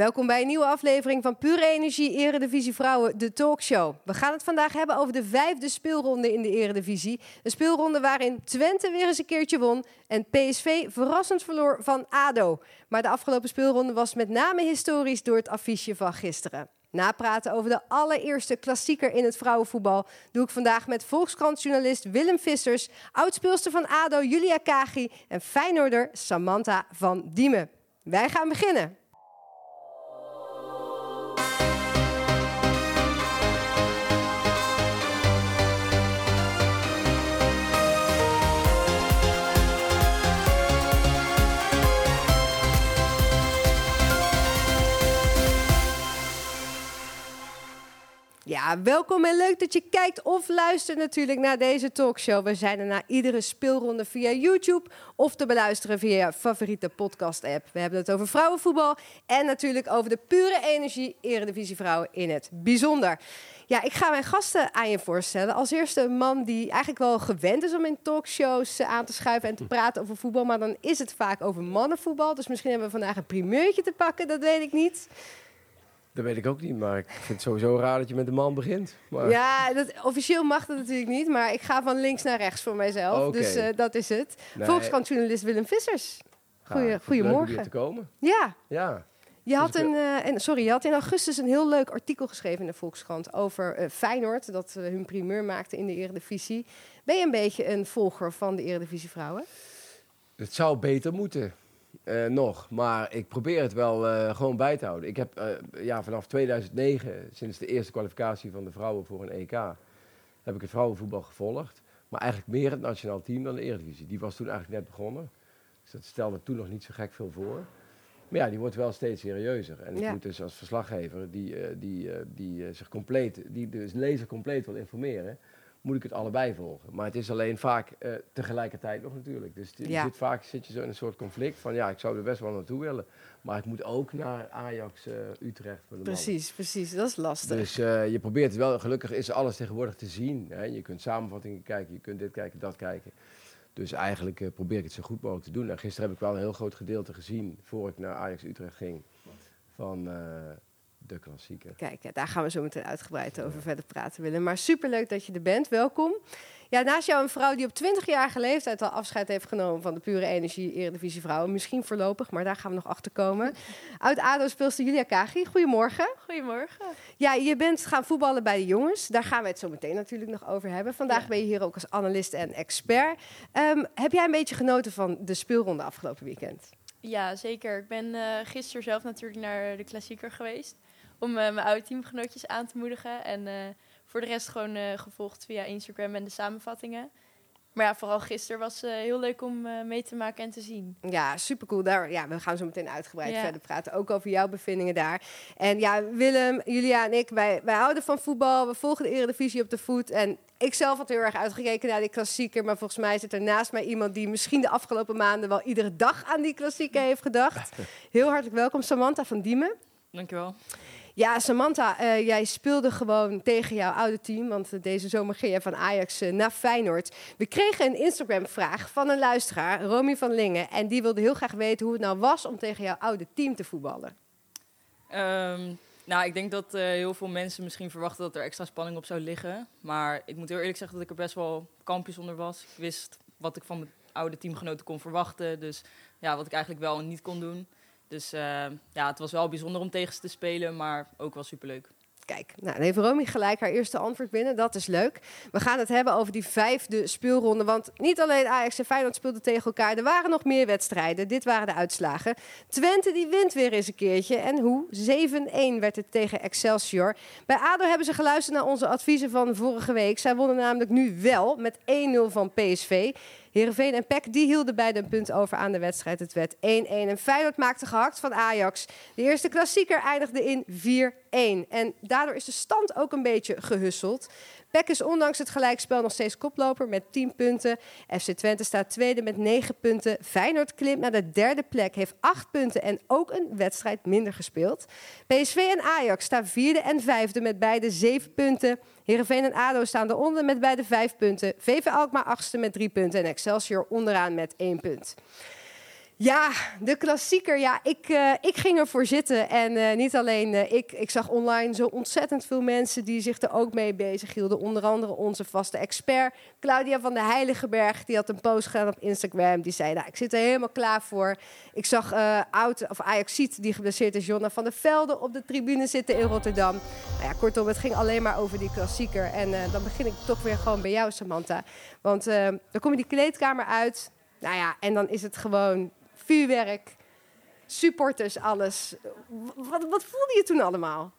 Welkom bij een nieuwe aflevering van Pure Energie Eredivisie Vrouwen, de talkshow. We gaan het vandaag hebben over de vijfde speelronde in de Eredivisie. Een speelronde waarin Twente weer eens een keertje won en PSV verrassend verloor van ADO. Maar de afgelopen speelronde was met name historisch door het affiche van gisteren. Napraten over de allereerste klassieker in het vrouwenvoetbal doe ik vandaag met Volkskrant-journalist Willem Vissers, oudspeelster van ADO Julia Kagi en Feyenoorder Samantha van Diemen. Wij gaan beginnen. Ja, welkom en leuk dat je kijkt of luistert natuurlijk naar deze talkshow. We zijn er na iedere speelronde via YouTube of te beluisteren via je favoriete podcast-app. We hebben het over vrouwenvoetbal en natuurlijk over de pure energie Eredivisie Vrouwen in het bijzonder. Ja, ik ga mijn gasten aan je voorstellen. Als eerste een man die eigenlijk wel gewend is om in talkshows aan te schuiven en te praten over voetbal. Maar dan is het vaak over mannenvoetbal. Dus misschien hebben we vandaag een primeurtje te pakken, dat weet ik niet. Dat weet ik ook niet, maar ik vind het sowieso raar dat je met een man begint. Maar... Ja, dat, officieel mag dat natuurlijk niet, maar ik ga van links naar rechts voor mijzelf. Dus eh, dat is het. Nee. Volkskrant-journalist Willem Vissers. Goeie, Gaaf. Leuk om goedemorgen. hier te komen. Ja, Ja. je had, Dus ik- een, eh, en, sorry, je had in augustus een heel leuk artikel geschreven in de Volkskrant over eh, Feyenoord, dat hun primeur maakte in de Eredivisie. Ben je een beetje een volger van de Eredivisie vrouwen? Het zou beter moeten. Eh, nog, maar ik probeer het wel eh, gewoon bij te houden. Ik heb eh, ja, vanaf 2009, sinds de eerste kwalificatie van de vrouwen voor een EK, heb ik het vrouwenvoetbal gevolgd. Maar eigenlijk meer het nationaal team dan de Eredivisie. Die was toen eigenlijk net begonnen. Dus dat stelde toen nog niet zo gek veel voor. Maar ja, die wordt wel steeds serieuzer. En ik Ja. moet dus als verslaggever, die, die, die zich compleet, die de lezer compleet wil informeren, moet ik het allebei volgen. Maar het is alleen vaak eh, tegelijkertijd nog natuurlijk. Dus je Ja. zit vaak zit je zo in een soort conflict van ja, ik zou er best wel naartoe willen. Maar ik moet ook naar Ajax, eh, Utrecht voor de mannen. Precies, precies. Dat is lastig. Dus eh, je probeert het wel, gelukkig is alles tegenwoordig te zien. Hè? Je kunt samenvattingen kijken, je kunt dit kijken, dat kijken. Dus eigenlijk probeer ik het zo goed mogelijk te doen. En gisteren heb ik wel een heel groot gedeelte gezien, voor ik naar Ajax Utrecht ging, van de klassieker. Kijk, daar gaan we zo meteen uitgebreid over verder praten, Willem. Maar superleuk dat je er bent. Welkom. Ja, naast jou een vrouw die op 20-jarige leeftijd al afscheid heeft genomen van de pure energie Eredivisie Vrouwen. Misschien voorlopig, maar daar gaan we nog achter komen. Uit ADO speelster Julia Kagi. Goedemorgen. Goedemorgen. Ja, je bent gaan voetballen bij de jongens. Daar gaan we het zo meteen natuurlijk nog over hebben. Vandaag Ja. ben je hier ook als analist en expert. Ehm, heb jij een beetje genoten van de speelronde afgelopen weekend? Ja, zeker. Ik ben eh gisteren zelf natuurlijk naar de klassieker geweest. Om eh, mijn oude teamgenootjes aan te moedigen. En eh, voor de rest gewoon eh, gevolgd via Instagram en de samenvattingen. Maar ja, vooral gisteren was eh, heel leuk om eh, mee te maken en te zien. Ja, supercool. Daar, ja, we gaan zo meteen uitgebreid Ja. verder praten. Ook over jouw bevindingen daar. En ja, Willem, Julia en ik, wij, wij houden van voetbal. We volgen de Eredivisie op de voet. En ik zelf had heel erg uitgekeken naar die klassieker. Maar volgens mij zit er naast mij iemand die misschien de afgelopen maanden wel iedere dag aan die klassieker heeft gedacht. Heel hartelijk welkom, Samantha van Diemen. Dankjewel. Ja, Samantha, eh, jij speelde gewoon tegen jouw oude team. Want eh, deze zomer ging je van Ajax eh, naar Feyenoord. We kregen een Instagram-vraag van een luisteraar, Romy van Lingen. En die wilde heel graag weten hoe het nou was om tegen jouw oude team te voetballen. Ehm, nou, ik denk dat heel veel mensen misschien verwachten dat er extra spanning op zou liggen. Maar ik moet heel eerlijk zeggen dat ik er best wel kampjes onder was. Ik wist wat ik van mijn oude teamgenoten kon verwachten. Dus ja, wat ik eigenlijk wel en niet kon doen. Dus eh, ja, het was wel bijzonder om tegen ze te spelen, maar ook wel superleuk. Kijk, nou, dan heeft Romy gelijk haar eerste antwoord binnen. Dat is leuk. We gaan het hebben over die vijfde speelronde. Want niet alleen Ajax en Feyenoord speelden tegen elkaar. Er waren nog meer wedstrijden. Dit waren de uitslagen. Twente die wint weer eens een keertje. En hoe? 7-1 werd het tegen Excelsior. Bij ADO hebben ze geluisterd naar onze adviezen van vorige week. Zij wonnen namelijk nu wel met 1-0 van PSV. Heerenveen en PEC die hielden beide een punt over aan de wedstrijd. Het werd 1-1 en Feyenoord maakte gehakt van Ajax. De eerste klassieker eindigde in 4-1. En daardoor is de stand ook een beetje gehusseld. PEC is ondanks het gelijkspel nog steeds koploper met 10 punten. FC Twente staat tweede met 9 punten. Feyenoord klimt naar de derde plek, heeft 8 punten en ook een wedstrijd minder gespeeld. PSV en Ajax staan vierde en vijfde met beide 7 punten. Heerenveen en ADO staan eronder met beide 5 punten. VV Alkmaar achtste met 3 punten en Excelsior onderaan met 1 punt. Ja, de klassieker. Ja, ik, uh, ik ging ervoor zitten. En uh, niet alleen uh, ik. Ik zag online zo ontzettend veel mensen die zich er ook mee bezig hielden. Onder andere onze vaste expert, Claudia van de Heiligenberg. Die had een post gedaan op Instagram. Die zei, nou, ik zit er helemaal klaar voor. Ik zag oud, of Ajaxiet, die geblesseerd is, Jonna van der Velde, op de tribune zitten in Rotterdam. Nou ja, kortom, het ging alleen maar over die klassieker. En dan begin ik toch weer gewoon bij jou, Samantha. Want dan kom je die kleedkamer uit. Nou ja, en dan is het gewoon vuurwerk, supporters, alles. Wat, wat voelde je toen allemaal?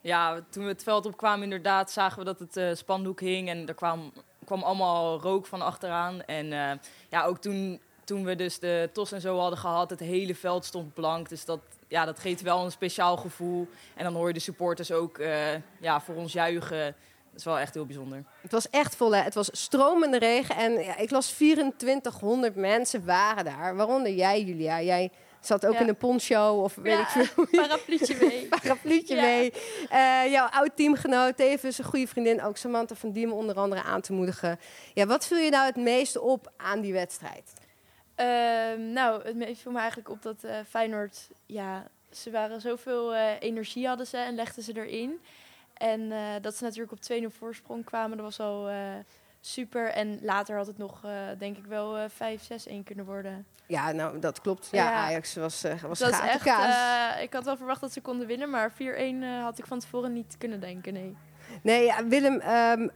Ja, toen we het veld opkwamen, inderdaad, zagen we dat het uh, spandoek hing en er kwam, kwam allemaal rook van achteraan. En uh, ja, ook toen, toen we dus de tos en zo hadden gehad, het hele veld stond blank. Dus dat, ja, dat geeft wel een speciaal gevoel. En dan hoor je de supporters ook uh, ja, voor ons juichen is wel echt heel bijzonder. Het was echt vol. Hè? Het was stromende regen. En ja, ik las 2400 mensen waren daar. Waaronder jij, Julia. Jij zat ook in een poncho of weet ja, ik veel. Parapluutje mee. parapluutje ja. mee. Uh, jouw oud teamgenoot, tevens een goede vriendin, ook Samantha van Diemen onder andere aan te moedigen. Ja, wat viel je nou het meeste op aan die wedstrijd? Uh, nou, het meest viel me eigenlijk op dat uh, Feyenoord, ja, ze waren zoveel uh, energie hadden ze en legden ze erin. En uh, dat ze natuurlijk op 2-0 voorsprong kwamen, dat was al uh, super. En later had het nog, uh, denk ik, wel 5-6-1 kunnen worden. Ja, nou, dat klopt. Ja, ja. Ajax was, was dat is echt, Ik had wel verwacht dat ze konden winnen, maar 4-1 had ik van tevoren niet kunnen denken, nee. Nee, ja, Willem... Um,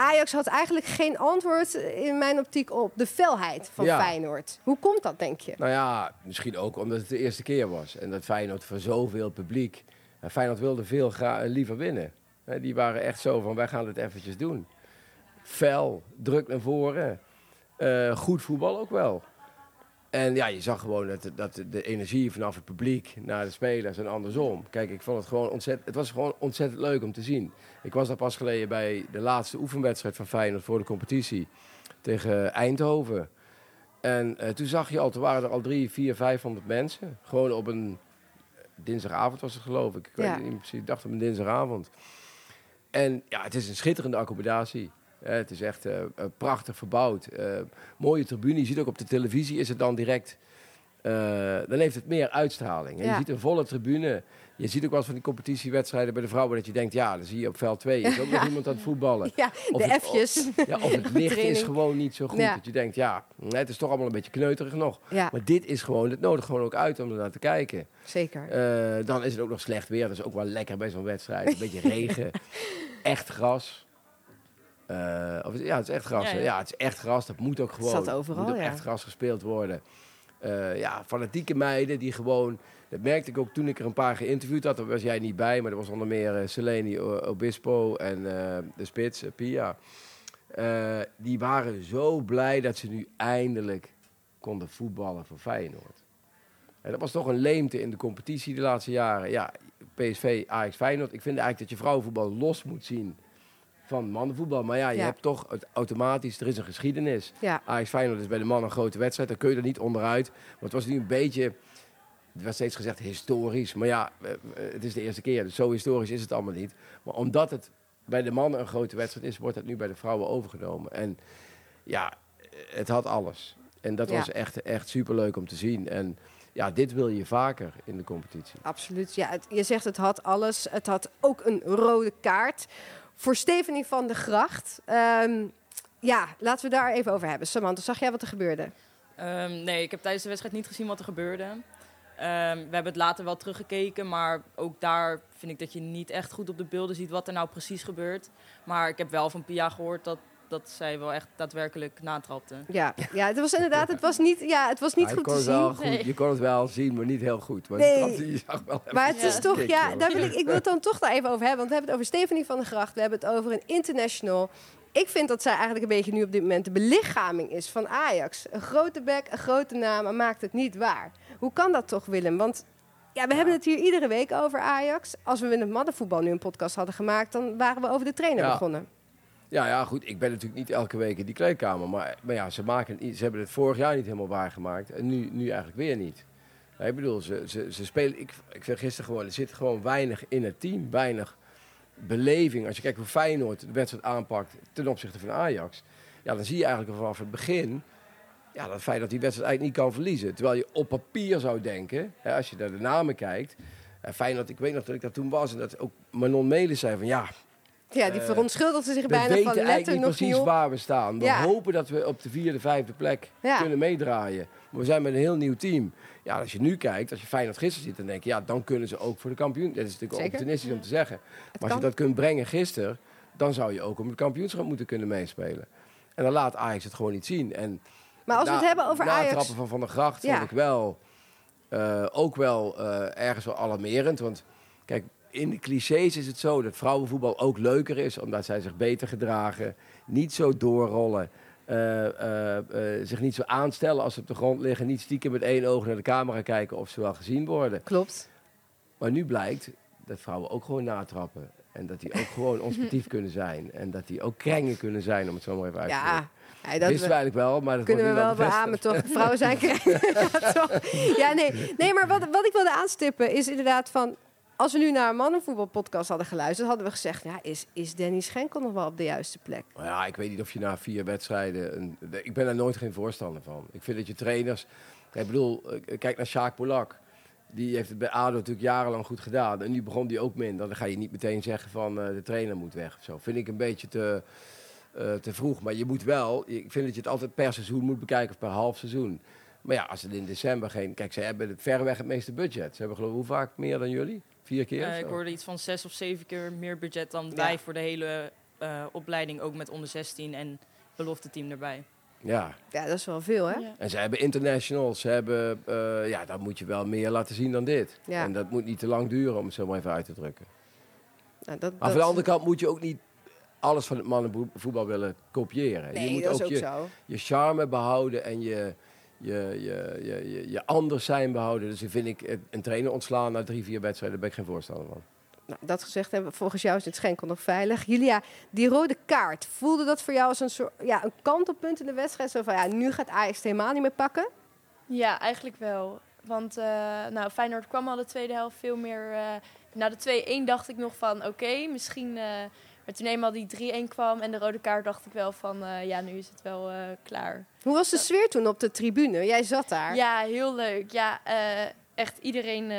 Ajax had eigenlijk geen antwoord in mijn optiek op de felheid van ja. Feyenoord. Hoe komt dat, denk je? Nou ja, misschien ook omdat het de eerste keer was. En dat Feyenoord voor zoveel publiek en Feyenoord wilde veel liever winnen. die waren echt zo van, wij gaan dit eventjes doen. Fel, druk naar voren. Uh, goed voetbal ook wel. En ja, je zag gewoon dat, dat de energie vanaf het publiek naar de spelers en andersom. Kijk, ik vond het gewoon ontzettend, het was gewoon ontzettend leuk om te zien. Ik was daar pas geleden bij de laatste oefenwedstrijd van Feyenoord voor de competitie tegen Eindhoven. En uh, toen zag je al, toen waren er al drie, vier, vijfhonderd mensen. Gewoon op een dinsdagavond was het geloof ik. Ik, weet niet precies, ik dacht op een dinsdagavond. En ja, het is een schitterende accommodatie. het is echt uh, prachtig verbouwd. Uh, mooie tribune. Je ziet ook op de televisie is het dan direct... Uh, dan heeft het meer uitstraling. Ja. Je ziet een volle tribune. Je ziet ook wel eens van die competitiewedstrijden bij de vrouwen dat je denkt, ja, dan zie je op veld 2 is ook nog iemand aan het voetballen. Ja, of de het, F'jes. Of, ja, of het licht is gewoon niet zo goed. Dat je denkt, ja, het is toch allemaal een beetje kneuterig nog. Maar dit is gewoon, het nodigt gewoon ook uit om er naar te kijken. Zeker. Uh, dan is het ook nog slecht weer. Dat is ook wel lekker bij zo'n wedstrijd. Een beetje regen. Echt gras. Uh, of, ja, het is echt gras. Ja, het is echt gras. Dat moet ook gewoon. Het zat overal, moet ook echt gras gespeeld worden. Uh, ja, fanatieke meiden die gewoon dat merkte ik ook toen ik er een paar geïnterviewd had. Daar was jij niet bij, maar er was onder meer uh, Seleni Obispo en uh, de spits, Pia. die waren zo blij dat ze nu eindelijk konden voetballen voor Feyenoord. En dat was toch een leemte in de competitie de laatste jaren. Ja, PSV, Ajax, Feyenoord. Ik vind eigenlijk dat je vrouwenvoetbal los moet zien van mannenvoetbal. Maar ja, je hebt toch het, automatisch, er is een geschiedenis. Ja. Ajax Feyenoord is bij de mannen een grote wedstrijd. Daar kun je er niet onderuit. Maar het was nu een beetje er werd steeds gezegd historisch. Maar ja, eh, eh, het is de eerste keer. Dus zo historisch is het allemaal niet. Maar omdat het bij de mannen een grote wedstrijd is, wordt het nu bij de vrouwen overgenomen. En ja, het had alles. En dat was echt, echt superleuk om te zien. En ja, dit wil je vaker in de competitie. Absoluut. Ja, je zegt het had alles. Het had ook een rode kaart. Voor Stephanie van de Gracht. Ehm, ja, laten we daar even over hebben. Samantha, zag jij wat er gebeurde? Um, nee, ik heb tijdens de wedstrijd niet gezien wat er gebeurde. Um, we hebben het later wel teruggekeken, maar ook daar vind ik dat je niet echt goed op de beelden ziet wat er nou precies gebeurt. Maar ik heb wel van Pia gehoord dat, dat zij wel echt daadwerkelijk natrapte. Ja, ja het was inderdaad, het was niet, ja, het was niet goed te zien. Goed, Je kon het wel zien, maar niet heel goed. Maar, nee. je zag wel maar het is toch, ja, daar wil ik, ik wil het dan toch daar even over hebben. Want we hebben het over Stephanie van der Gracht, we hebben het over een international ik vind dat zij eigenlijk een beetje nu op dit moment de belichaming is van Ajax. Een grote bek, een grote naam, maar maakt het niet waar. Hoe kan dat toch, Willem? Want ja, we hebben het hier iedere week over Ajax. Als we in het mannenvoetbal nu een podcast hadden gemaakt, dan waren we over de trainer begonnen. Ja, ja, goed. Ik ben natuurlijk niet elke week in die kleedkamer. Maar, maar ja, ze, maken, ze hebben het vorig jaar niet helemaal waargemaakt. En nu, nu eigenlijk weer niet. ik bedoel, ze, ze, ze spelen... Ik, ik gisteren gewoon, er zit gewoon weinig in het team. Weinig beleving. Als je kijkt hoe Feyenoord de wedstrijd aanpakt ten opzichte van Ajax. Ja, dan zie je eigenlijk vanaf het begin ja, dat feit dat die wedstrijd eigenlijk niet kan verliezen. Terwijl je op papier zou denken, hè, als je naar de namen kijkt. Uh, Feyenoord, ik weet nog dat ik daar toen was en dat ook Manon Melis zei van ja, Ja, die Eh, verontschuldigde zich we bijna weten van eigenlijk letter niet nog precies niet op. waar we staan. We Ja. hopen dat we op de vierde, vijfde plek Ja. kunnen meedraaien. Maar we zijn met een heel nieuw team. Ja, als je nu kijkt, als je Feyenoord gisteren ziet, dan denk je, ja, dan kunnen ze ook voor de kampioen. Dat is natuurlijk Zeker. opportunistisch om te zeggen. Maar als kan. je dat kunt brengen gisteren, dan zou je ook om het kampioenschap moeten kunnen meespelen. En dan laat Ajax het gewoon niet zien. En Maar als we het na- hebben over na Ajax... trappen van Van der Gracht Ja. vond ik wel eh, ook wel eh, ergens wel alarmerend. Want kijk, in de clichés is het zo dat vrouwenvoetbal ook leuker is, omdat zij zich beter gedragen, niet zo doorrollen. eh, eh, eh, zich niet zo aanstellen als ze op de grond liggen. Niet stiekem met één oog naar de camera kijken of ze wel gezien worden. Klopt. Maar nu blijkt dat vrouwen ook gewoon natrappen. En dat die ook gewoon onsportief kunnen zijn. En dat die ook krengen kunnen zijn, om het zo maar even uit te drukken. Ja, ja, dat Wisten we eigenlijk wel, maar dat kunnen we wel beamen, toch? Vrouwen zijn ja, toch? Ja, nee. Nee, maar wat, wat ik wilde aanstippen is inderdaad van... Als we nu naar een mannenvoetbalpodcast hadden geluisterd... hadden we gezegd, ja, is, is Danny Schenkel nog wel op de juiste plek? Ja, ik weet niet of je na vier wedstrijden... Ik ben daar nooit geen voorstander van. Ik vind dat je trainers... Ik bedoel, eh, kijk naar Sjaak Polak. Die heeft het bij ADO natuurlijk jarenlang goed gedaan. En nu begon die ook minder. Dan ga je niet meteen zeggen van eh, de trainer moet weg. Of zo. Vind ik een beetje te, eh, te vroeg. Maar je moet wel... Ik vind dat je het altijd per seizoen moet bekijken. Of per half seizoen. Maar ja, als het in december geen... Kijk, ze hebben het verreweg het meeste budget. Ze hebben geloof ik hoe vaak meer dan jullie? Vier keer? of Eh, ik hoorde iets van zes of zeven keer meer budget dan Ja. wij voor de hele eh, opleiding, ook met onder 16 en belofte team erbij. Ja. Ja, dat is wel veel, hè? Ja. En ze hebben internationals, ze hebben, eh, ja, dan moet je wel meer laten zien dan dit. Ja. En dat moet niet te lang duren, om het zo maar even uit te drukken. Nou, dat, Maar dat- van de andere kant moet je ook niet alles van het mannenvoetbal willen kopiëren. Nee, je moet dat is ook, ook je, zo. je charme behouden en je, je, je, je, je, je anders zijn behouden. Dus dan vind ik het- een trainer ontslaan na drie, vier wedstrijden, daar ben ik geen voorstander van. Nou, dat gezegd hebben, volgens jou is dit Schenkel nog veilig. Julia, die rode kaart, voelde dat voor jou als een soort ja, een kantelpunt in de wedstrijd? Zo van, ja, nu gaat Ajax het helemaal niet meer pakken? Ja, eigenlijk wel. Want eh, nou, Feyenoord kwam al de tweede helft veel meer... eh, na de 2-1 dacht ik nog van, oké, misschien... eh, maar toen eenmaal die 3-1 kwam en de rode kaart dacht ik wel van... eh, ja, nu is het wel eh, klaar. Hoe was de sfeer toen op de tribune? Jij zat daar. Ja, heel leuk. Ja, eh, echt iedereen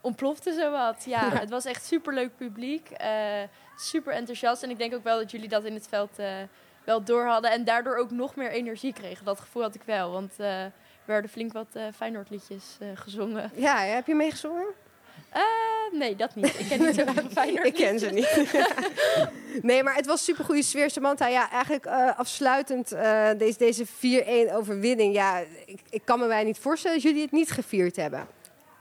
ontplofte zowat. Ja, het was echt superleuk publiek. super enthousiast. En ik denk ook wel dat jullie dat in het veld wel door hadden. En daardoor ook nog meer energie kregen. Dat gevoel had ik wel. Want er werden flink wat Feyenoord liedjes gezongen. Ja, heb je meegezongen? Eh, nee, dat niet. Ik ken niet Feyenoord Ik ken ze niet. nee, maar het was super goede sfeer. Samantha, ja, eigenlijk eh, afsluitend eh, deze, deze 4-1 overwinning. Ja, ik, ik kan me mij niet voorstellen dat jullie het niet gevierd hebben.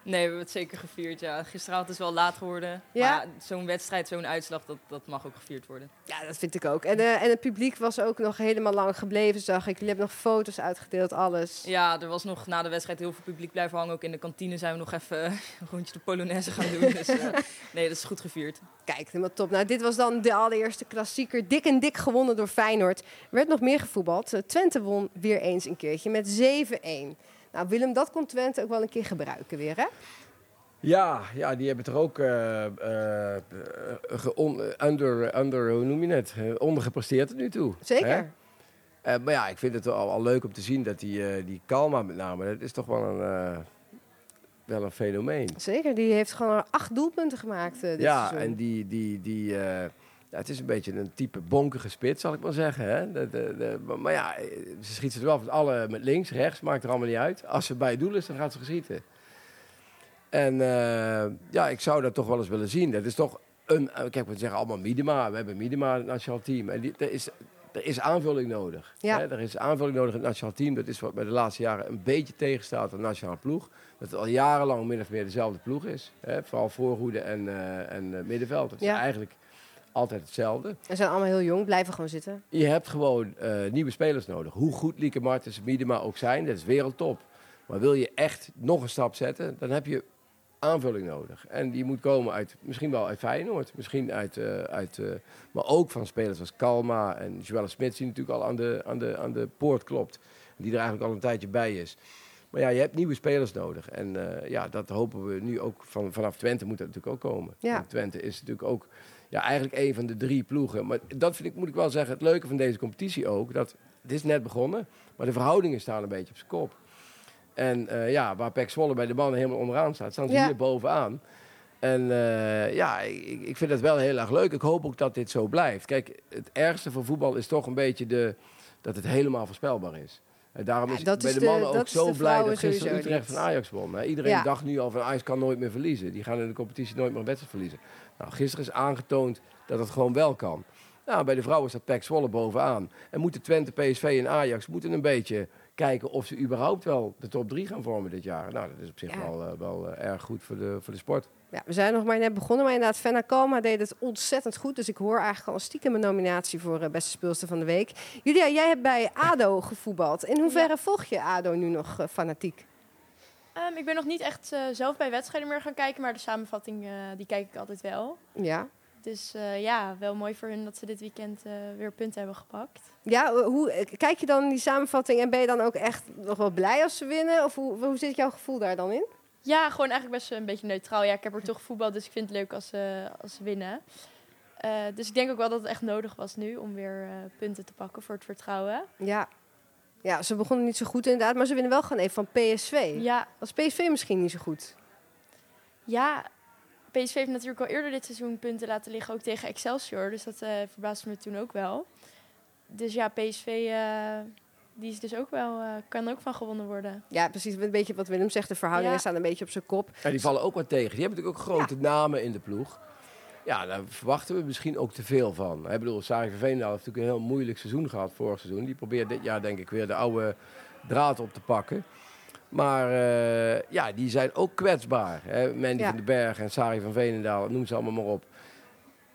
Nee, we hebben het zeker gevierd. Ja. Gisteravond is wel laat geworden. Ja? Maar zo'n wedstrijd, zo'n uitslag, dat, dat mag ook gevierd worden. Ja, dat vind ik ook. En, eh, en het publiek was ook nog helemaal lang gebleven, zag ik. Jullie hebben nog foto's uitgedeeld, alles. Ja, er was nog na de wedstrijd heel veel publiek blijven hangen. Ook in de kantine zijn we nog even een rondje de Polonaise gaan doen. Dus eh, nee, dat is goed gevierd. Kijk, helemaal top. Nou, dit was dan de allereerste klassieker. Dik en dik gewonnen door Feyenoord. Er werd nog meer gevoetbald. Eh, Twente won weer eens een keertje met 7-1. Nou, Willem, dat kon Twente ook wel een keer gebruiken weer, hè? Ja, ja, die hebben er ook eh, geon- under, under, hoe noem je het, Eh, ondergepresteerd tot nu toe. Zeker. Maar ja, ik vind het al, al leuk om te zien dat die, die Kalma met name, dat is toch wel een, wel een fenomeen. Zeker, die heeft gewoon acht doelpunten gemaakt dit ja, seizoen. en die, die, die ja, het is een beetje een type bonkige spits, zal ik maar zeggen. Hè? De, de, de- maar- ja, ze schiet ze er wel van alle met links, rechts, maakt er allemaal niet uit. Als ze bij het doel is, dan gaat ze geschieten. En eh, ja, ik zou dat toch wel eens willen zien. Dat is toch een, eh, kijk, we zeggen allemaal Miedema. We hebben Miedema in het nationaal team. En die, er, is, er is aanvulling nodig. Ja. Hè? Er is aanvulling nodig in het nationaal team. Dat is wat bij de laatste jaren een beetje tegenstaat aan de nationale ploeg. Dat het al jarenlang min of meer dezelfde ploeg is. Hè? Vooral voorhoede en, eh, en middenveld. Het is Ja. eigenlijk altijd hetzelfde. Ze zijn allemaal heel jong, blijven gewoon zitten. Je hebt gewoon eh, nieuwe spelers nodig. Hoe goed Lieke Martens en Miedema ook zijn, dat is wereldtop. Maar wil je echt nog een stap zetten, dan heb je aanvulling nodig. En die moet komen uit, misschien wel uit Feyenoord, misschien uit, eh, uit eh, maar ook van spelers als Kalma en Joelle Smits, die natuurlijk al aan de, aan, de, aan de poort klopt. Die er eigenlijk al een tijdje bij is. Maar ja, je hebt nieuwe spelers nodig. En ja, dat hopen we nu ook van, vanaf Twente moet dat natuurlijk ook komen. Ja. Twente is natuurlijk ook ja, eigenlijk een van de drie ploegen. Maar dat vind ik, moet ik wel zeggen, het leuke van deze competitie ook. Dat, het is net begonnen, maar de verhoudingen staan een beetje op zijn kop. En eh, ja, waar Pek Zwolle bij de mannen helemaal onderaan staat, staan ze Ja. hier bovenaan. En eh, ja, ik, ik vind het wel heel erg leuk. Ik hoop ook dat dit zo blijft. Kijk, het ergste voor voetbal is toch een beetje de, dat het helemaal voorspelbaar is. En daarom is ik bij de de- mannen ook zo blij dat gisteren Utrecht niet. van Ajax won. Iedereen Ja. dacht nu al van Ajax kan nooit meer verliezen. Die gaan in de competitie nooit meer een wedstrijd verliezen. Nou, gisteren is aangetoond dat het gewoon wel kan. Nou, bij de vrouwen staat PEC Zwolle bovenaan. En moeten Twente, PSV en Ajax moeten een beetje kijken of ze überhaupt wel de top 3 gaan vormen dit jaar. Nou, dat is op zich Ja. wel, eh, wel eh, erg goed voor de, voor de sport. Ja, we zijn nog maar net begonnen, maar inderdaad, Fenna Kalma deed het ontzettend goed. Dus ik hoor eigenlijk al een stiekem een nominatie voor eh, beste speelster van de week. Julia, jij hebt bij ADO gevoetbald. In hoeverre volg je ADO nu nog fanatiek? Ehm, ik ben nog niet echt eh, zelf bij wedstrijden meer gaan kijken, maar de samenvatting eh, die kijk ik altijd wel. Ja. Dus eh, ja, wel mooi voor hun dat ze dit weekend weer punten hebben gepakt. Ja, hoe, kijk je dan die samenvatting en ben je dan ook echt nog wel blij als ze winnen? Of hoe, hoe zit jouw gevoel daar dan in? Ja, gewoon eigenlijk best een beetje neutraal. Ja, ik heb er toch voetbal, dus ik vind het leuk als ze, als ze winnen. Dus ik denk ook wel dat het echt nodig was nu om weer punten te pakken voor het vertrouwen. Ja. Ja, ze begonnen niet zo goed inderdaad, maar ze winnen wel gewoon even van PSV. Ja, Was PSV misschien niet zo goed? ja, PSV heeft natuurlijk al eerder dit seizoen punten laten liggen, ook tegen Excelsior. Dus dat eh verbaasde me toen ook wel. Dus ja, PSV eh, die is dus ook wel, eh, kan ook van gewonnen worden. Ja, precies. Een beetje wat Willem zegt. De verhoudingen Ja. staan een beetje op zijn kop. Ja, die vallen ook wat tegen. Die hebben natuurlijk ook grote namen in de ploeg. Ja, daar verwachten we misschien ook te veel van. Ik bedoel, Sari van Veenendaal heeft natuurlijk een heel moeilijk seizoen gehad vorig seizoen. Die probeert dit jaar denk ik weer de oude draad op te pakken. Maar eh, ja, die zijn ook kwetsbaar. Hè? Mandy Ja. van den Berg en Sari van Veenendaal, noem ze allemaal maar op.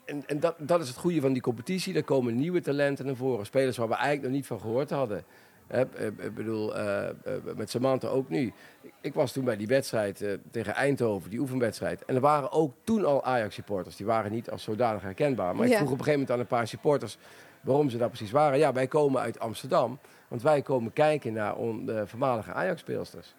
En, en dat, dat is het goede van die competitie. Er komen nieuwe talenten naar voren. Spelers waar we eigenlijk nog niet van gehoord hadden. Hè, eh, Ik bedoel, eh, eh, met Samantha ook nu. Ik was toen bij die wedstrijd eh, tegen Eindhoven, die oefenwedstrijd. En er waren ook toen al Ajax-supporters. Die waren niet als zodanig herkenbaar. Maar ik vroeg op een gegeven moment aan een paar supporters waarom ze daar precies waren. Ja, wij komen uit Amsterdam. Want wij komen kijken naar on- de voormalige Ajax-speelsters.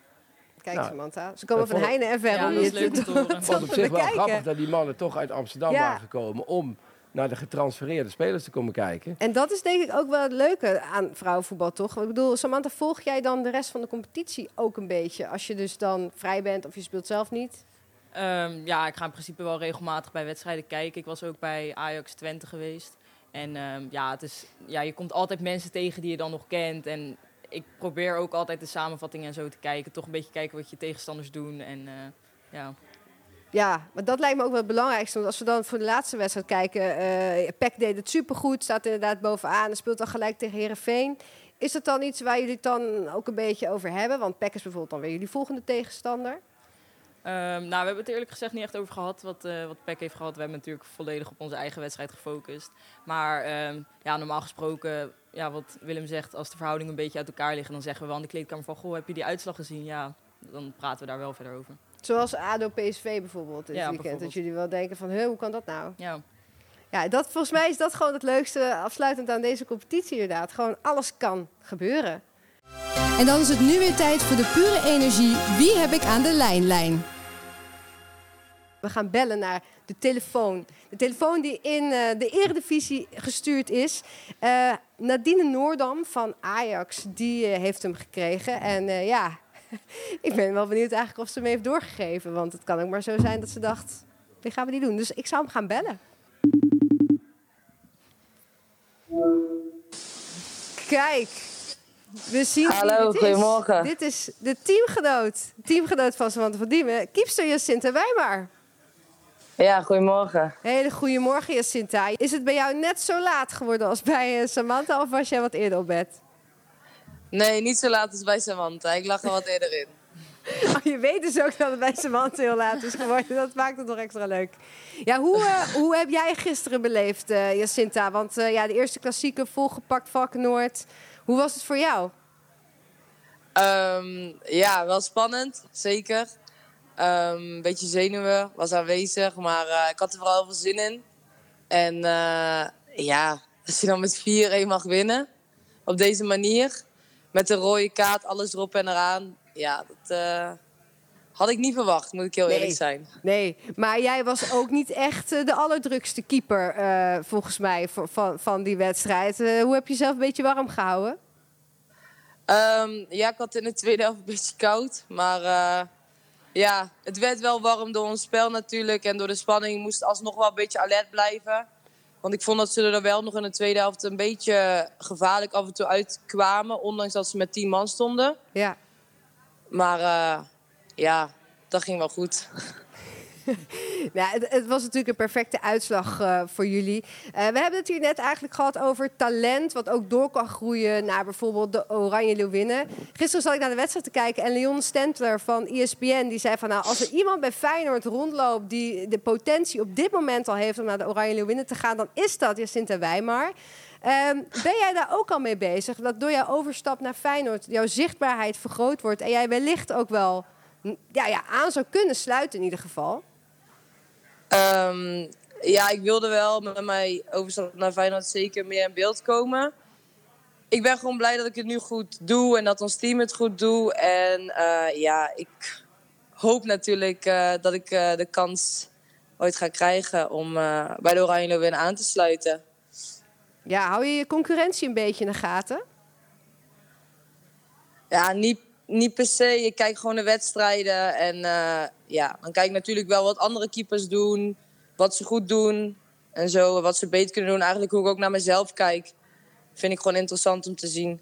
Kijk, Nou, Samantha. Ze komen van Heine en ver Ja, om te te, te, Het was op zich wel grappig dat die mannen toch uit Amsterdam Ja. waren gekomen om naar de getransfereerde spelers te komen kijken. En dat is denk ik ook wel het leuke aan vrouwenvoetbal, toch? Ik bedoel, Samantha, volg jij dan de rest van de competitie ook een beetje? Als je dus dan vrij bent of je speelt zelf niet? Ehm, ja, ik ga in principe wel regelmatig bij wedstrijden kijken. Ik was ook bij Ajax Twente geweest. En ehm, ja, het is, ja, je komt altijd mensen tegen die je dan nog kent. En ik probeer ook altijd de samenvattingen en zo te kijken. Toch een beetje kijken wat je tegenstanders doen. En eh, ja, Ja, maar dat lijkt me ook wel het belangrijkste. Want als we dan voor de laatste wedstrijd kijken, Peck deed het supergoed, staat inderdaad bovenaan en speelt dan gelijk tegen Herenveen. Is dat dan iets waar jullie het dan ook een beetje over hebben? Want Peck is bijvoorbeeld dan weer jullie volgende tegenstander. Ehm, nou, we hebben het er eerlijk gezegd niet echt over gehad wat, eh wat heeft gehad. We hebben natuurlijk volledig op onze eigen wedstrijd gefocust. Maar ehm, ja, normaal gesproken, ja, wat Willem zegt, als de verhoudingen een beetje uit elkaar liggen, dan zeggen we wel in de kleedkamer van, goh, heb je die uitslag gezien? Ja, dan praten we daar wel verder over. Zoals ADO PSV bijvoorbeeld dit Ja, weekend. Dat jullie wel denken van, hoe kan dat nou? Ja, Ja, dat, volgens mij is dat gewoon het leukste afsluitend aan deze competitie inderdaad. Gewoon alles kan gebeuren. En dan is het nu weer tijd voor de pure energie. Wie heb ik aan de lijnlijn? We gaan bellen naar de telefoon. De telefoon die in eh, de Eredivisie gestuurd is. Eh, Nadine Noordam van Ajax, die eh, heeft hem gekregen. En eh, ja, ik ben wel benieuwd eigenlijk of ze hem heeft doorgegeven. Want het kan ook maar zo zijn dat ze dacht, dit gaan we niet doen. Dus ik zou hem gaan bellen. Kijk, we zien Hallo, is. goedemorgen. Dit is de teamgenoot, teamgenoot van Samantha van Diemen, Kiepster Jacinta Wijmar. Ja, goedemorgen. Hele goede morgen, Jacinta. Is het bij jou net zo laat geworden als bij eh, Samantha of was jij wat eerder op bed? Nee, niet zo laat als bij Samantha. Ik lag er wat eerder in. Oh, je weet dus ook dat het bij Samantha heel laat is geworden. Dat maakt het nog extra leuk. Ja, hoe, eh, hoe heb jij gisteren beleefd, eh, Jacinta? Want eh, ja, de eerste klassieke volgepakt Valkenoord. Hoe was het voor jou? Ehm, ja, wel spannend, zeker. Ehm, Een beetje zenuwen, was aanwezig, maar ik had er vooral heel veel zin in. En ja, als je dan met 4-1 mag winnen, op deze manier, met een rode kaart, alles erop en eraan, ja, dat eh, had ik niet verwacht, moet ik heel Nee. eerlijk zijn. Nee, maar jij was ook niet echt eh, de allerdrukste keeper, eh, volgens mij, van, van, die wedstrijd. Hoe heb je jezelf een beetje warm gehouden? Ehm, ja, ik had in de tweede helft een beetje koud. Maar ja, het werd wel warm door ons spel natuurlijk. En door de spanning moest alsnog wel een beetje alert blijven. Want ik vond dat ze er wel nog in de tweede helft een beetje gevaarlijk af en toe uitkwamen. Ondanks dat ze met 10 man stonden. Ja. Maar eh, ja, dat ging wel goed. Nou, het, was natuurlijk een perfecte uitslag eh, voor jullie. Eh, we hebben het hier net eigenlijk gehad over talent, wat ook door kan groeien naar bijvoorbeeld de Oranje Leeuwinnen. Gisteren zat ik naar de wedstrijd te kijken en Leon Stentler van ESPN die zei van nou, als er iemand bij Feyenoord rondloopt die de potentie op dit moment al heeft om naar de Oranje Leeuwinnen te gaan, dan is dat Jacinta Wijmar. Ehm, ben jij daar ook al mee bezig? Dat door jouw overstap naar Feyenoord jouw zichtbaarheid vergroot wordt en jij wellicht ook wel ja, ja, aan zou kunnen sluiten in ieder geval? Ehm, ja, ik wilde wel met mijn overstap naar Feyenoord zeker meer in beeld komen. Ik ben gewoon blij dat ik het nu goed doe en dat ons team het goed doet. En eh, ja, ik hoop natuurlijk eh, dat ik eh, de kans ooit ga krijgen om bij de Oranje Leeuwinnen aan te sluiten. Ja, hou je je concurrentie een beetje in de gaten? Ja, niet, niet per se. Ik kijk gewoon de wedstrijden. En eh, ja, dan kijk ik natuurlijk wel wat andere keepers doen. Wat ze goed doen. En zo, wat ze beter kunnen doen. Eigenlijk hoe ik ook naar mezelf kijk. Vind ik gewoon interessant om te zien.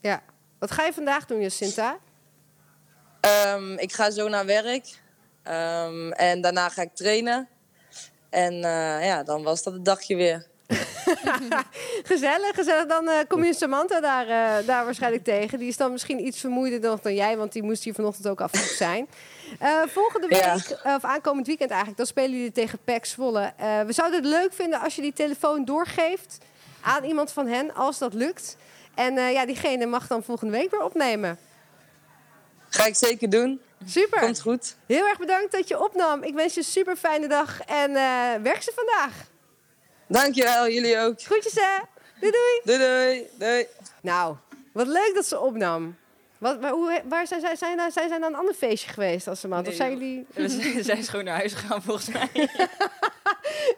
Ja. Wat ga je vandaag doen, Jacinta? Ehm, ik ga zo naar werk. Ehm, en daarna ga ik trainen. En eh, ja, dan was dat het dagje weer. Gezellig, gezellig. Dan eh, kom je Samantha daar, eh, daar waarschijnlijk tegen. Die is dan misschien iets vermoeider nog dan jij, want die moest hier vanochtend ook af zijn. Eh, volgende week, Ja. of aankomend weekend eigenlijk, dan spelen jullie tegen PEC Zwolle. We zouden het leuk vinden als je die telefoon doorgeeft aan iemand van hen, als dat lukt. En ja, diegene mag dan volgende week weer opnemen. Ga ik zeker doen. Super. Komt goed. Heel erg bedankt dat je opnam. Ik wens je een super fijne dag en werk ze vandaag. Dankjewel, jullie ook. Groetjes hè. Doei doei. Doei doei. doei. Nou, wat leuk dat ze opnam. Wat, waar, hoe, waar zijn zij? Zijn, zijn zij naar een ander feestje geweest als ze man? Nee, of zijn jullie We zijn- Zij is gewoon naar huis gegaan volgens mij.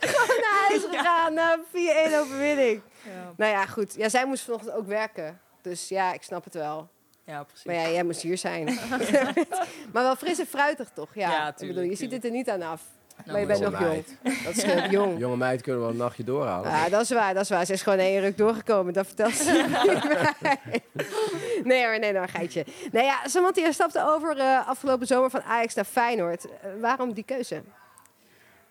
naar huis gegaan na een 4-1 overwinning? Ja, Nou ja, goed. Ja, zij moest vanochtend ook werken. Dus ja, ik snap het wel. ja precies. Maar ja, jij moest hier zijn. maar wel fris en fruitig toch? Ja, Ja, ik bedoel, tuurlijk, je ziet het er niet aan af. Nou, maar je bent jonge nog jong. meid. Dat scheelt jong. Jonge meid kunnen wel een nachtje doorhalen. Ja, dat is waar, dat is waar. Ze is gewoon één ruk doorgekomen. Dat vertelt ze niet bij. Nee hoor, nee, nou, een geitje. Nou ja, Samantha, je stapte over eh, afgelopen zomer van Ajax naar Feyenoord. Eh, waarom die keuze?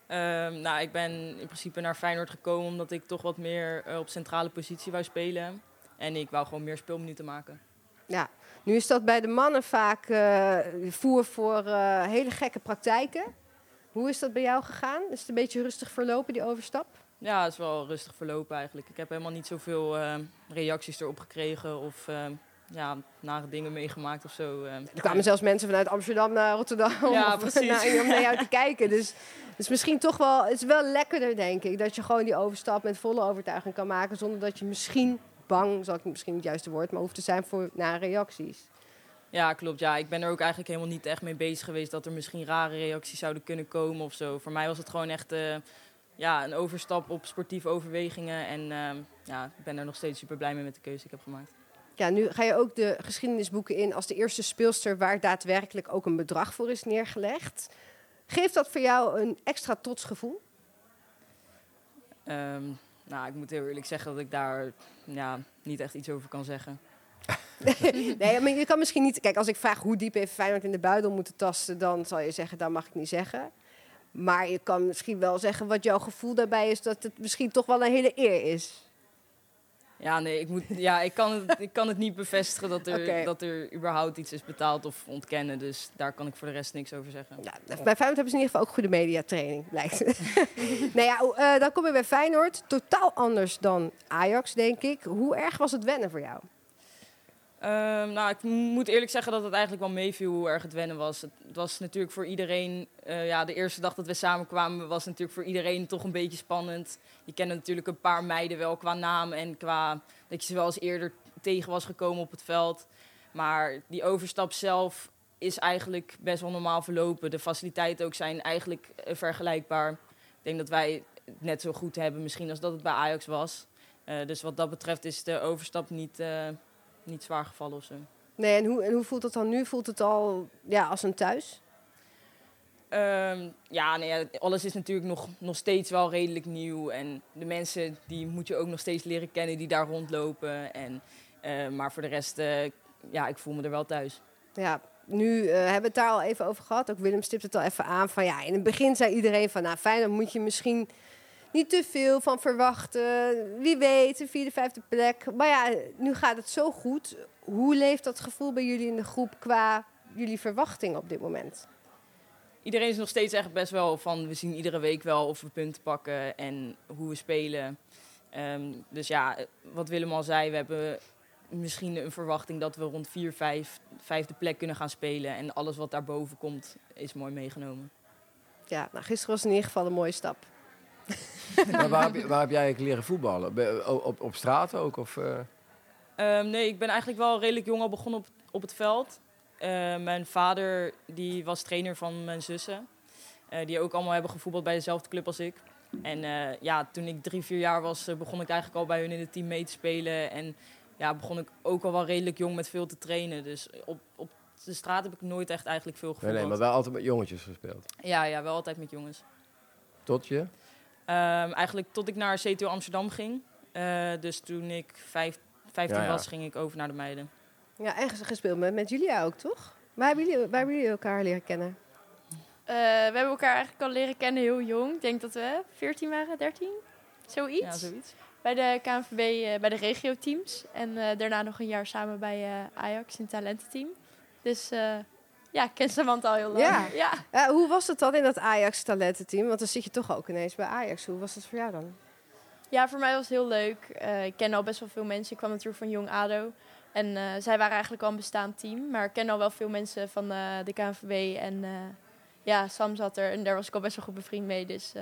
Ehm, nou, ik ben in principe naar Feyenoord gekomen omdat ik toch wat meer eh, op centrale positie wou spelen. En ik wou gewoon meer speelminuten maken. Ja, nu is dat bij de mannen vaak eh, voer voor eh, hele gekke praktijken. Hoe is dat bij jou gegaan? Is het een beetje rustig verlopen, die overstap? Ja, het is wel rustig verlopen eigenlijk. Ik heb helemaal niet zoveel eh, reacties erop gekregen of eh, ja, nare dingen meegemaakt of zo. eh. Er kwamen zelfs mensen vanuit Amsterdam naar Rotterdam Ja, precies. naar, om naar jou te kijken. Dus het is misschien toch wel, het is wel lekkerder, denk ik, dat je gewoon die overstap met volle overtuiging kan maken, zonder dat je misschien bang, zal ik misschien niet het juiste woord, maar hoeft te zijn voor naar reacties. Ja, klopt. Ja, ik ben er ook eigenlijk helemaal niet echt mee bezig geweest dat er misschien rare reacties zouden kunnen komen of zo. Voor mij was het gewoon echt eh, ja, een overstap op sportieve overwegingen. En ehm, ja, ik ben er nog steeds super blij mee met de keuze die ik heb gemaakt. Ja, nu ga je ook de geschiedenisboeken in als de eerste speelster waar daadwerkelijk ook een bedrag voor is neergelegd. Geeft dat voor jou een extra trots gevoel? Ehm, nou, ik moet heel eerlijk zeggen dat ik daar ja, niet echt iets over kan zeggen. nee, maar je kan misschien niet. Kijk, als ik vraag hoe diep heeft Feyenoord in de buidel moeten tasten, dan zal je zeggen, dat mag ik niet zeggen. Maar je kan misschien wel zeggen wat jouw gevoel daarbij is, dat het misschien toch wel een hele eer is. Ja, nee, ik, moet, ja, ik, kan, het, ik kan het niet bevestigen dat er, dat er überhaupt iets is betaald of ontkennen. Dus daar kan ik voor de rest niks over zeggen. Ja, bij Feyenoord hebben ze in ieder geval ook goede mediatraining, blijkt. nou ja, eh, dan kom je bij Feyenoord. Totaal anders dan Ajax, denk ik. Hoe erg was het wennen voor jou? Ehm, nou, ik moet eerlijk zeggen dat het eigenlijk wel meeviel hoe erg het wennen was. Het, was natuurlijk voor iedereen, eh, ja, de eerste dag dat we samenkwamen was natuurlijk voor iedereen toch een beetje spannend. Je kende natuurlijk een paar meiden wel qua naam en qua dat je ze wel eens eerder tegen was gekomen op het veld. Maar die overstap zelf is eigenlijk best wel normaal verlopen. De faciliteiten ook zijn eigenlijk eh, vergelijkbaar. Ik denk dat wij het net zo goed hebben misschien als dat het bij Ajax was. Eh, dus wat dat betreft is de overstap niet, niet zwaar gevallen of zo. Nee, en hoe, en hoe voelt het dan nu? Voelt het al ja, als een thuis? Ehm, ja, nee, ja, alles is natuurlijk nog, nog steeds wel redelijk nieuw. En de mensen die moet je ook nog steeds leren kennen die daar rondlopen. En, eh, maar voor de rest, eh, ja, ik voel me er wel thuis. Ja, nu eh, hebben we het daar al even over gehad. Ook Willem stipt het al even aan. Van, ja, in het begin zei iedereen van, nou fijn, dan moet je misschien niet te veel van verwachten. Wie weet, een vierde, vijfde plek. Maar ja, nu gaat het zo goed. Hoe leeft dat gevoel bij jullie in de groep qua jullie verwachtingen op dit moment? Iedereen is nog steeds echt best wel van, we zien iedere week wel of we punten pakken en hoe we spelen. Ehm, dus ja, wat Willem al zei, we hebben misschien een verwachting dat we rond 4, 5, vijfde plek kunnen gaan spelen. En alles wat daarboven komt, is mooi meegenomen. Ja, nou, gisteren was in ieder geval een mooie stap. Maar waar, heb je, waar heb jij eigenlijk leren voetballen? Op, op straat ook? Of, eh? Ehm, nee, ik ben eigenlijk wel redelijk jong al begonnen op, op het veld. Eh, mijn vader die was trainer van mijn zussen. eh, die ook allemaal hebben gevoetbald bij dezelfde club als ik. En eh, ja, toen ik drie, vier jaar was, begon ik eigenlijk al bij hun in het team mee te spelen. En ja, begon ik ook al wel redelijk jong met veel te trainen. Dus op, op de straat heb ik nooit echt eigenlijk veel Nee, gevoetbald. nee, maar wel altijd met jongetjes gespeeld. Ja, ja, wel altijd met jongens. Tot je? Ehm, eigenlijk tot ik naar CTO Amsterdam ging. Eh, dus toen ik vijf, 15 Ja, ja. was, ging ik over naar de meiden. Ja, en ges- gespeeld met, met Julia ook, toch? Waar hebben, jullie, waar hebben jullie elkaar leren kennen? Eh, we hebben elkaar eigenlijk al leren kennen heel jong. Ik denk dat we 14 waren, 13, zoiets. Ja, zoiets. Bij de KNVB, eh, bij de regio-teams. En eh, daarna nog een jaar samen bij eh, Ajax in het talententeam. Dus eh, ja, ik ken Samantha al heel lang. Ja. hoe was het dan in dat Ajax talententeam? Want dan zit je toch ook ineens bij Ajax. Hoe was dat voor jou dan? Ja, voor mij was het heel leuk. Eh, ik ken al best wel veel mensen. Ik kwam natuurlijk van Jong ADO. En eh, zij waren eigenlijk al een bestaand team. Maar ik ken al wel veel mensen van eh, de KNVB. En ja, Sam zat er. En daar was ik al best wel goed bevriend mee. Dus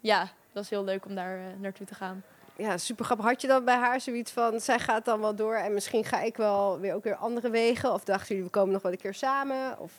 ja, het was heel leuk om daar naartoe te gaan. Ja, super grappig. Had je dan bij haar zoiets van, zij gaat dan wel door en misschien ga ik wel weer ook weer andere wegen? Of dachten jullie, we komen nog wel een keer samen? Of...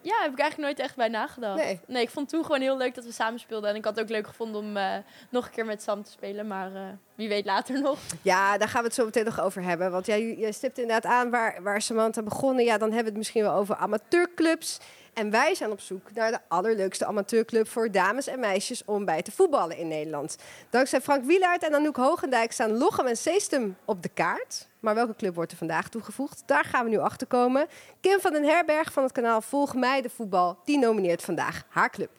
Ja, heb ik eigenlijk nooit echt bij nagedacht. Nee. ik vond toen gewoon heel leuk dat we samen speelden. En ik had het ook leuk gevonden om eh, nog een keer met Sam te spelen. Maar eh, wie weet later nog. Ja, daar gaan we het zo meteen nog over hebben. Want jij, jij stipt inderdaad aan waar, waar Samantha begonnen. Ja, dan hebben we het misschien wel over amateurclubs. En wij zijn op zoek naar de allerleukste amateurclub voor dames en meisjes om bij te voetballen in Nederland. Dankzij Frank Wielaert en Anouk Hogendijk staan Lochem en Seestum op de kaart. Maar welke club wordt er vandaag toegevoegd? Daar gaan we nu achter komen. Kim van den Herberg van het kanaal Volg mij de voetbal, die nomineert vandaag haar club.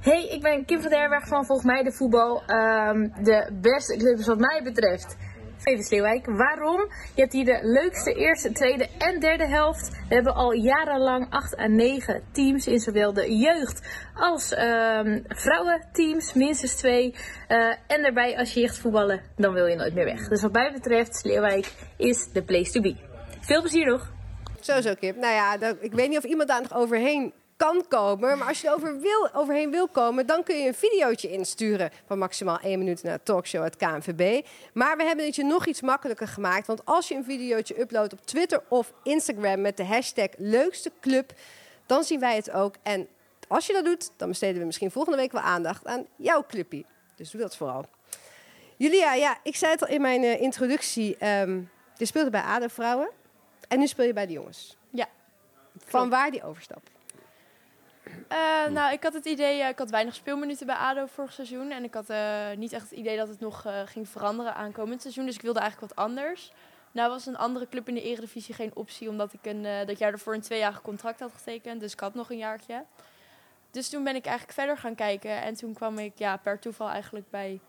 Hey, ik ben Kim van der Herberg van Volg mij de voetbal. Ehm, de beste club is wat mij betreft VV Sleeuwijk. Waarom? Je hebt hier de leukste eerste, tweede en derde helft. We hebben al jarenlang 8 à 9 teams in zowel de jeugd als ehm, vrouwenteams, minstens twee. Eh, en daarbij, als je echt voetballen, dan wil je nooit meer weg. Dus wat mij betreft, Sleeuwijk is the place to be. Veel plezier nog! Zo, zo, Kip. Nou ja, ik weet niet of iemand daar nog overheen kan komen. Maar als je er over wil, overheen wil komen, dan kun je een videootje insturen van maximaal één minuut naar Talkshow het KNVB. Maar we hebben het je nog iets makkelijker gemaakt. Want als je een videootje uploadt op Twitter of Instagram met de hashtag leukste club, dan zien wij het ook. En als je dat doet, dan besteden we misschien volgende week wel aandacht aan jouw clubje. Dus doe dat vooral. Julia, ja, ik zei het al in mijn eh, introductie. ehm je speelde bij ADO Vrouwen en nu speel je bij de jongens. Ja, Van waar die overstap? Eh, nou, ik had het idee, eh, ik had weinig speelminuten bij ADO vorig seizoen. En ik had eh, niet echt het idee dat het nog ging veranderen aankomend seizoen. Dus ik wilde eigenlijk wat anders. Nou was een andere club in de eredivisie geen optie, omdat ik een, dat jaar ervoor een tweejarig contract had getekend. Dus ik had nog een jaartje. Dus toen ben ik eigenlijk verder gaan kijken. En toen kwam ik ja, per toeval eigenlijk bij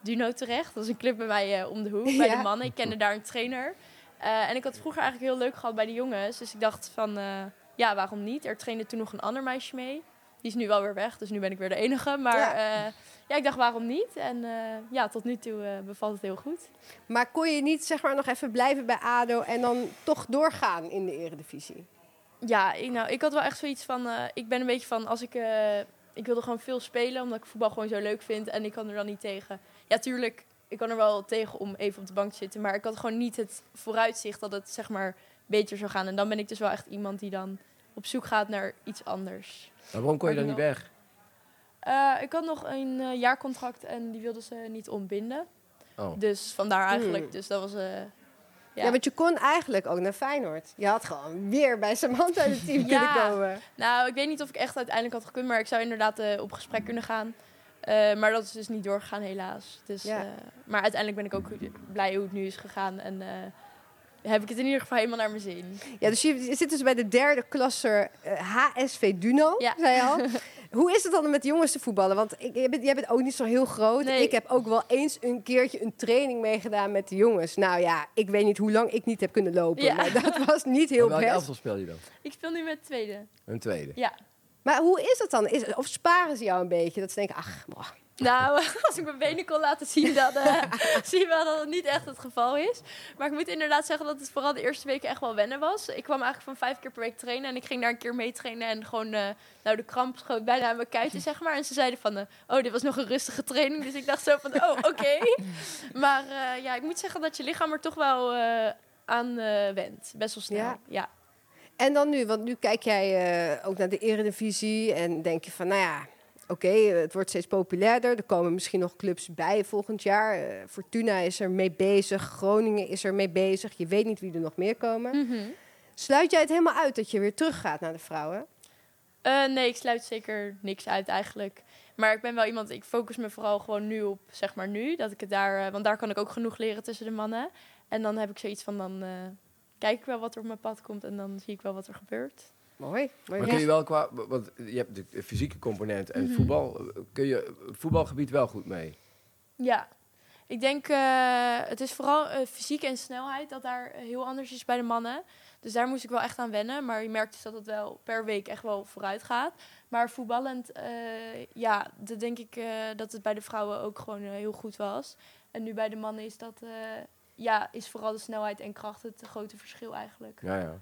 Duno terecht. Dat is een club bij mij om de hoek, bij Ja. de mannen. Ik kende daar een trainer. En ik had vroeger eigenlijk heel leuk gehad bij de jongens. Dus ik dacht van, ja, waarom niet? Er trainde toen nog een ander meisje mee. Die is nu wel weer weg, dus nu ben ik weer de enige. Maar Ja. ja, ja ik dacht, waarom niet? En eh, ja, tot nu toe eh, bevalt het heel goed. Maar kon je niet zeg maar, nog even blijven bij ADO en dan toch doorgaan in de eredivisie? Ja, ik, nou, ik had wel echt zoiets van... eh, ik ben een beetje van, als ik... eh, ik wilde gewoon veel spelen, omdat ik voetbal gewoon zo leuk vind. En ik kan er dan niet tegen. Ja, tuurlijk, ik kan er wel tegen om even op de bank te zitten. Maar ik had gewoon niet het vooruitzicht dat het, zeg maar, beter zou gaan. En dan ben ik dus wel echt iemand die dan op zoek gaat naar iets anders. Maar waarom kon je dan niet weg? Eh, ik had nog een eh, jaarcontract en die wilden ze niet ontbinden. Oh. Dus vandaar eigenlijk. Hmm. Dus dat was... eh, Ja. want je kon eigenlijk ook naar Feyenoord. Je had gewoon weer bij Samantha in het team Ja. kunnen komen. Nou, ik weet niet of ik echt uiteindelijk had gekund, maar ik zou inderdaad op gesprek kunnen gaan. Eh, maar dat is dus niet doorgegaan, helaas. Dus, Ja. eh, maar uiteindelijk ben ik ook blij hoe het nu is gegaan. En eh, heb ik het in ieder geval helemaal naar mijn zin. Ja, dus je, zit dus bij de derde klasser eh, HSV Duno, Ja. zei je al. Hoe is het dan met jongens te voetballen? Want ik, jij, bent, jij bent ook niet zo heel groot. Nee. Ik heb ook wel eens een keertje een training meegedaan met de jongens. Nou ja, ik weet niet hoe lang ik niet heb kunnen lopen. Ja. Maar dat was niet heel Welke best. elftal speel je dan? Ik speel nu met tweede. Een tweede. Ja. Maar hoe is het dan? Is, of sparen ze jou een beetje? Dat ze denken, ach, boah. Nou, als ik mijn benen kon laten zien, dan eh, zie je wel dat het niet echt het geval is. Maar ik moet inderdaad zeggen dat het vooral de eerste weken echt wel wennen was. Ik kwam eigenlijk van vijf keer per week trainen en ik ging daar een keer mee trainen. En gewoon, eh, nou de kramp schoot bijna aan mijn kuiten, zeg maar. En ze zeiden van, eh, oh, dit was nog een rustige training. Dus ik dacht zo van, oh, oké. Maar ja, ik moet zeggen dat je lichaam er toch wel aan wendt. Best wel snel, Ja. ja. En dan nu, want nu kijk jij ook naar de Eredivisie en denk je van, nou ja, oké, het wordt steeds populairder. Er komen misschien nog clubs bij volgend jaar. Eh, Fortuna is er mee bezig, Groningen is er mee bezig. Je weet niet wie er nog meer komen. Mhm. Sluit jij het helemaal uit dat je weer teruggaat naar de vrouwen? Eh, nee, ik sluit zeker niks uit eigenlijk. Maar ik ben wel iemand, ik focus me vooral gewoon nu op, zeg maar nu. Dat ik het daar, eh, want daar kan ik ook genoeg leren tussen de mannen. En dan heb ik zoiets van, dan kijk ik wel wat er op mijn pad komt en dan zie ik wel wat er gebeurt. Mooi. mooi Maar kun je wel qua, want je hebt de fysieke component en Mhm. voetbal, kun je het voetbalgebied wel goed mee? Ja, ik denk, eh, het is vooral eh, fysiek en snelheid dat daar eh, heel anders is bij de mannen. Dus daar moest ik wel echt aan wennen. Maar je merkt dus dat het wel per week echt wel vooruit gaat. Maar voetballend, eh, ja, dat denk ik eh, dat het bij de vrouwen ook gewoon heel goed was. En nu bij de mannen is dat, eh, ja, is vooral de snelheid en kracht het grote verschil eigenlijk. Ja, ja.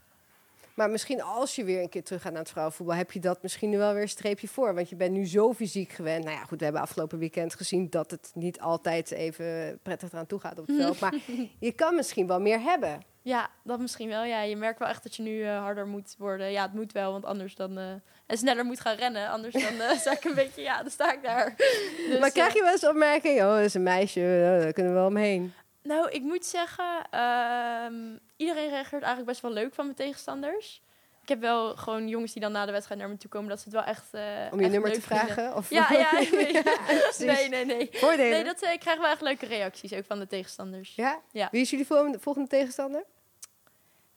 Maar misschien als je weer een keer terug gaat naar het vrouwenvoetbal, heb je dat misschien nu wel weer een streepje voor. Want je bent nu zo fysiek gewend. Nou ja, goed, we hebben afgelopen weekend gezien dat het niet altijd even prettig eraan toe gaat op het veld. Maar je kan misschien wel meer hebben. Ja, dat misschien wel. Ja, je merkt wel echt dat je nu eh, harder moet worden. Ja, het moet wel, want anders dan... eh, en sneller moet gaan rennen. Anders dan sta ik een beetje... Ja, dan sta ik daar. Dus, maar krijg eh, je wel eens opmerking, oh, dat is een meisje, daar kunnen we wel omheen. Nou, ik moet zeggen, ehm, iedereen reageert eigenlijk best wel leuk van mijn tegenstanders. Ik heb wel gewoon jongens die dan na de wedstrijd naar me toe komen, dat ze het wel echt. eh, Om je echt nummer leuk te vinden. vragen? Of Ja, ja, weet- precies. Nee, nee, nee. Voordelen. Nee, dat, eh, ik krijg wel echt leuke reacties, ook van de tegenstanders. Ja? Ja. Wie is jullie volgende, volgende tegenstander?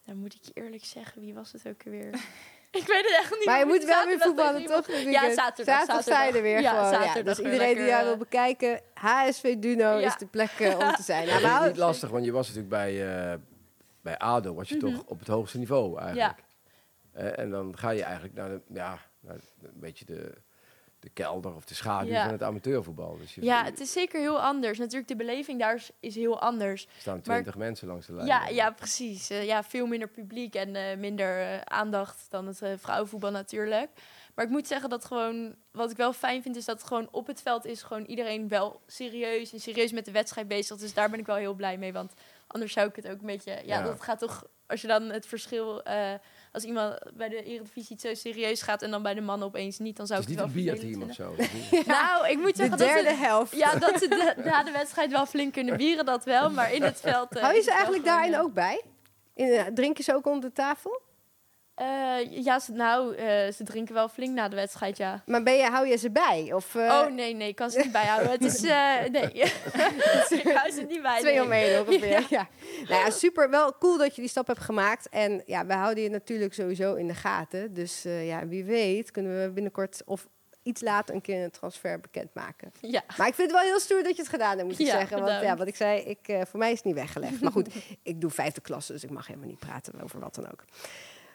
Dan moet ik je eerlijk zeggen, wie was het ook alweer? ik weet het echt niet. Maar je moet wel weer voetballen, toch? Ja, zaterdag. Zaterdag je er weer Ja, gewoon. Ja, zaterdag dus weer iedereen die lekker, jou eh, wil bekijken, HSV Duno Ja. is de plek eh, om te zijn. Ja, Maar is hou- niet lastig, want je was natuurlijk bij, eh, bij ADO, was je Mhm. toch op het hoogste niveau eigenlijk. En dan ga je eigenlijk naar, de, ja, naar een beetje de, de kelder of de schaduw Ja. van het amateurvoetbal. Dus je, Ja, het is zeker heel anders. Natuurlijk, de beleving daar is, is heel anders. er staan twintig mensen langs de lijn. Ja, ja precies. Eh, ja, veel minder publiek en eh, minder eh, aandacht dan het vrouwenvoetbal natuurlijk. Maar ik moet zeggen dat gewoon, wat ik wel fijn vind, is dat gewoon op het veld is gewoon iedereen wel serieus en serieus met de wedstrijd bezig. Dus daar ben ik wel heel blij mee, want anders zou ik het ook een beetje, ja, Ja. dat gaat toch, als je dan het verschil, eh, als iemand bij de Eredivisie het zo serieus gaat en dan bij de mannen opeens niet, dan zou Het is ik niet het een wel bierteam vervelend of zo. Dat niet- Nou, ik moet de zeggen dat derde ze, helft. ja, dat ze de, na de wedstrijd wel flink kunnen bieren, dat wel. Maar in het veld. eh, Hou je is ze eigenlijk daarin eh, ook bij? In, drinken ze ook onder de tafel? Eh, ja, ze, nou, eh, ze drinken wel flink na de wedstrijd, ja. Maar ben je, hou je ze bij? Of, eh, oh nee, nee, ik kan ze niet bijhouden. Het is, nee. ik hou ze niet bij. Twee nee. om één ongeveer. Ja. Ja. Nou ja, super. Wel cool dat je die stap hebt gemaakt. En ja, we houden je natuurlijk sowieso in de gaten. Dus ja, wie weet kunnen we binnenkort of iets later een keer een transfer bekendmaken. Ja. Maar ik vind het wel heel stoer dat je het gedaan hebt, moet ik Ja, zeggen. Want ja, wat ik zei, ik, voor mij is het niet weggelegd. Maar goed, ik doe vijfde klasse, dus ik mag helemaal niet praten over wat dan ook.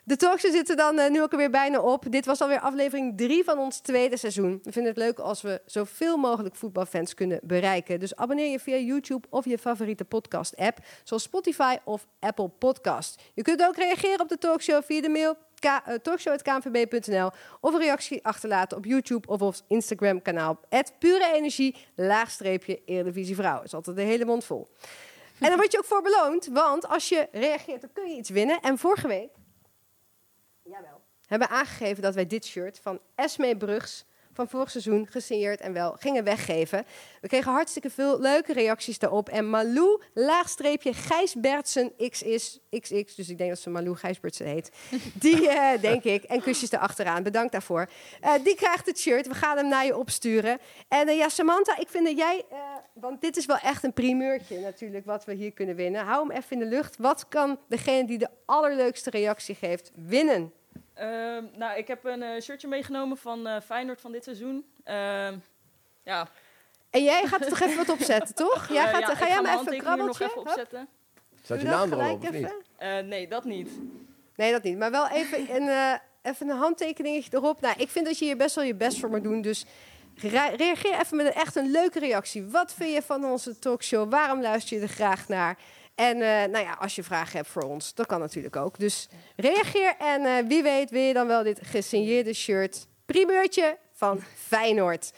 De talkshow zit er dan eh, nu ook alweer bijna op. Dit was alweer aflevering 3 van ons tweede seizoen. We vinden het leuk als we zoveel mogelijk voetbalfans kunnen bereiken. Dus abonneer je via YouTube of je favoriete podcast-app, zoals Spotify of Apple Podcast. Je kunt ook reageren op de talkshow via de mail eh, talkshow.knvb.nl of een reactie achterlaten op YouTube of ons Instagram-kanaal. Pure Energie, laagstreepje Eredivisie Vrouw. is altijd de hele mond vol. En dan word je ook voor beloond, want als je reageert, dan kun je iets winnen. En vorige week, hebben aangegeven dat wij dit shirt van Esme Brugs van vorig seizoen gesigneerd en wel gingen weggeven. We kregen hartstikke veel leuke reacties daarop. En Malou, laagstreepje Gijs Bertsen XX, XX, dus ik denk dat ze Malou Gijsbertsen heet. Die, eh, denk ik, en kusjes erachteraan. Bedankt daarvoor. Eh, die krijgt het shirt. We gaan hem naar je opsturen. En eh, ja, Samantha, ik vind dat jij, want dit is wel echt een primeurtje natuurlijk, wat we hier kunnen winnen. Hou hem even in de lucht. Wat kan degene die de allerleukste reactie geeft winnen? Ehm, nou, ik heb een eh, shirtje meegenomen van eh Feyenoord van dit seizoen. Ehm, ja, En jij gaat er toch even wat opzetten, toch? Jij Eh, gaat, ja, ga ik jij mijn even een handtekening er nog krabbeltje? even Hup. opzetten. Staat je Doe dat naam erop, of niet? Eh, nee, dat niet. Nee, dat niet. Maar wel even een, eh, even een handtekeningetje erop. Nou, ik vind dat je hier best wel je best voor moet doen. Dus rea- reageer even met een, echt een leuke reactie. Wat vind je van onze talkshow? Waarom luister je er graag naar? En eh, nou ja, als je vragen hebt voor ons, dat kan natuurlijk ook. Dus reageer en eh, wie weet wil je dan wel dit gesigneerde shirt. Primeurtje van Feyenoord.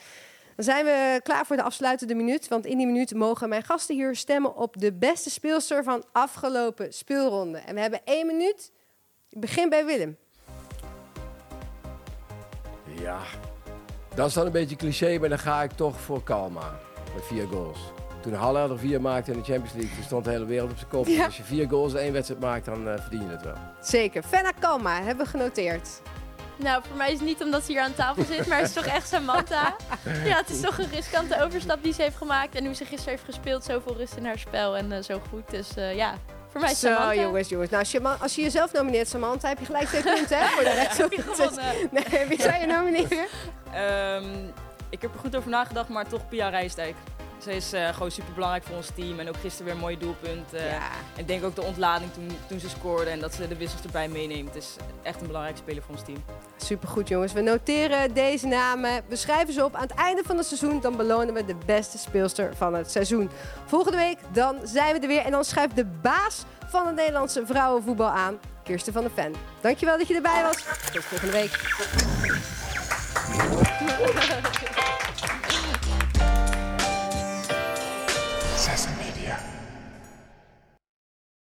Dan zijn we klaar voor de afsluitende minuut. Want in die minuut mogen mijn gasten hier stemmen op de beste speelster van afgelopen speelronde. En we hebben één minuut. Ik begin bij Willem. Ja, dat is dan een beetje cliché, maar dan ga ik toch voor Kalma. Met vier goals. Toen Halle er vier maakte in de Champions League, toen stond de hele wereld op zijn kop. Ja. Als je vier goals in één wedstrijd maakt, dan eh, verdien je het wel. Zeker. Fenna Kalma hebben we genoteerd. Nou, voor mij is het niet omdat ze hier aan tafel zit, maar het is toch echt Samantha. Ja, het is toch een riskante overstap die ze heeft gemaakt. En hoe ze gisteren heeft gespeeld, zoveel rust in haar spel en eh, zo goed. Dus eh, ja, voor mij is Zo, Samantha. jongens, jongens. Nou, als je, als je jezelf nomineert, Samantha, heb je gelijk twee punten, hè? Voor de rest Heb je gewonnen. Nee, wie zou je nomineren? Ehm, ik heb er goed over nagedacht, maar toch Pia Rijsdijk. Ze is eh, gewoon super belangrijk voor ons team. En ook gisteren weer een mooi doelpunt. eh. Ja. En ik denk ook de ontlading toen, toen ze scoorde en dat ze de wissels erbij meeneemt. Het is echt een belangrijke speler voor ons team. Supergoed, jongens. We noteren deze namen. We schrijven ze op. Aan het einde van het seizoen dan belonen we de beste speelster van het seizoen. Volgende week dan zijn we er weer. En dan schrijft de baas van het Nederlandse vrouwenvoetbal aan, Kirsten van der Ven. Dankjewel dat je erbij was. Tot volgende week.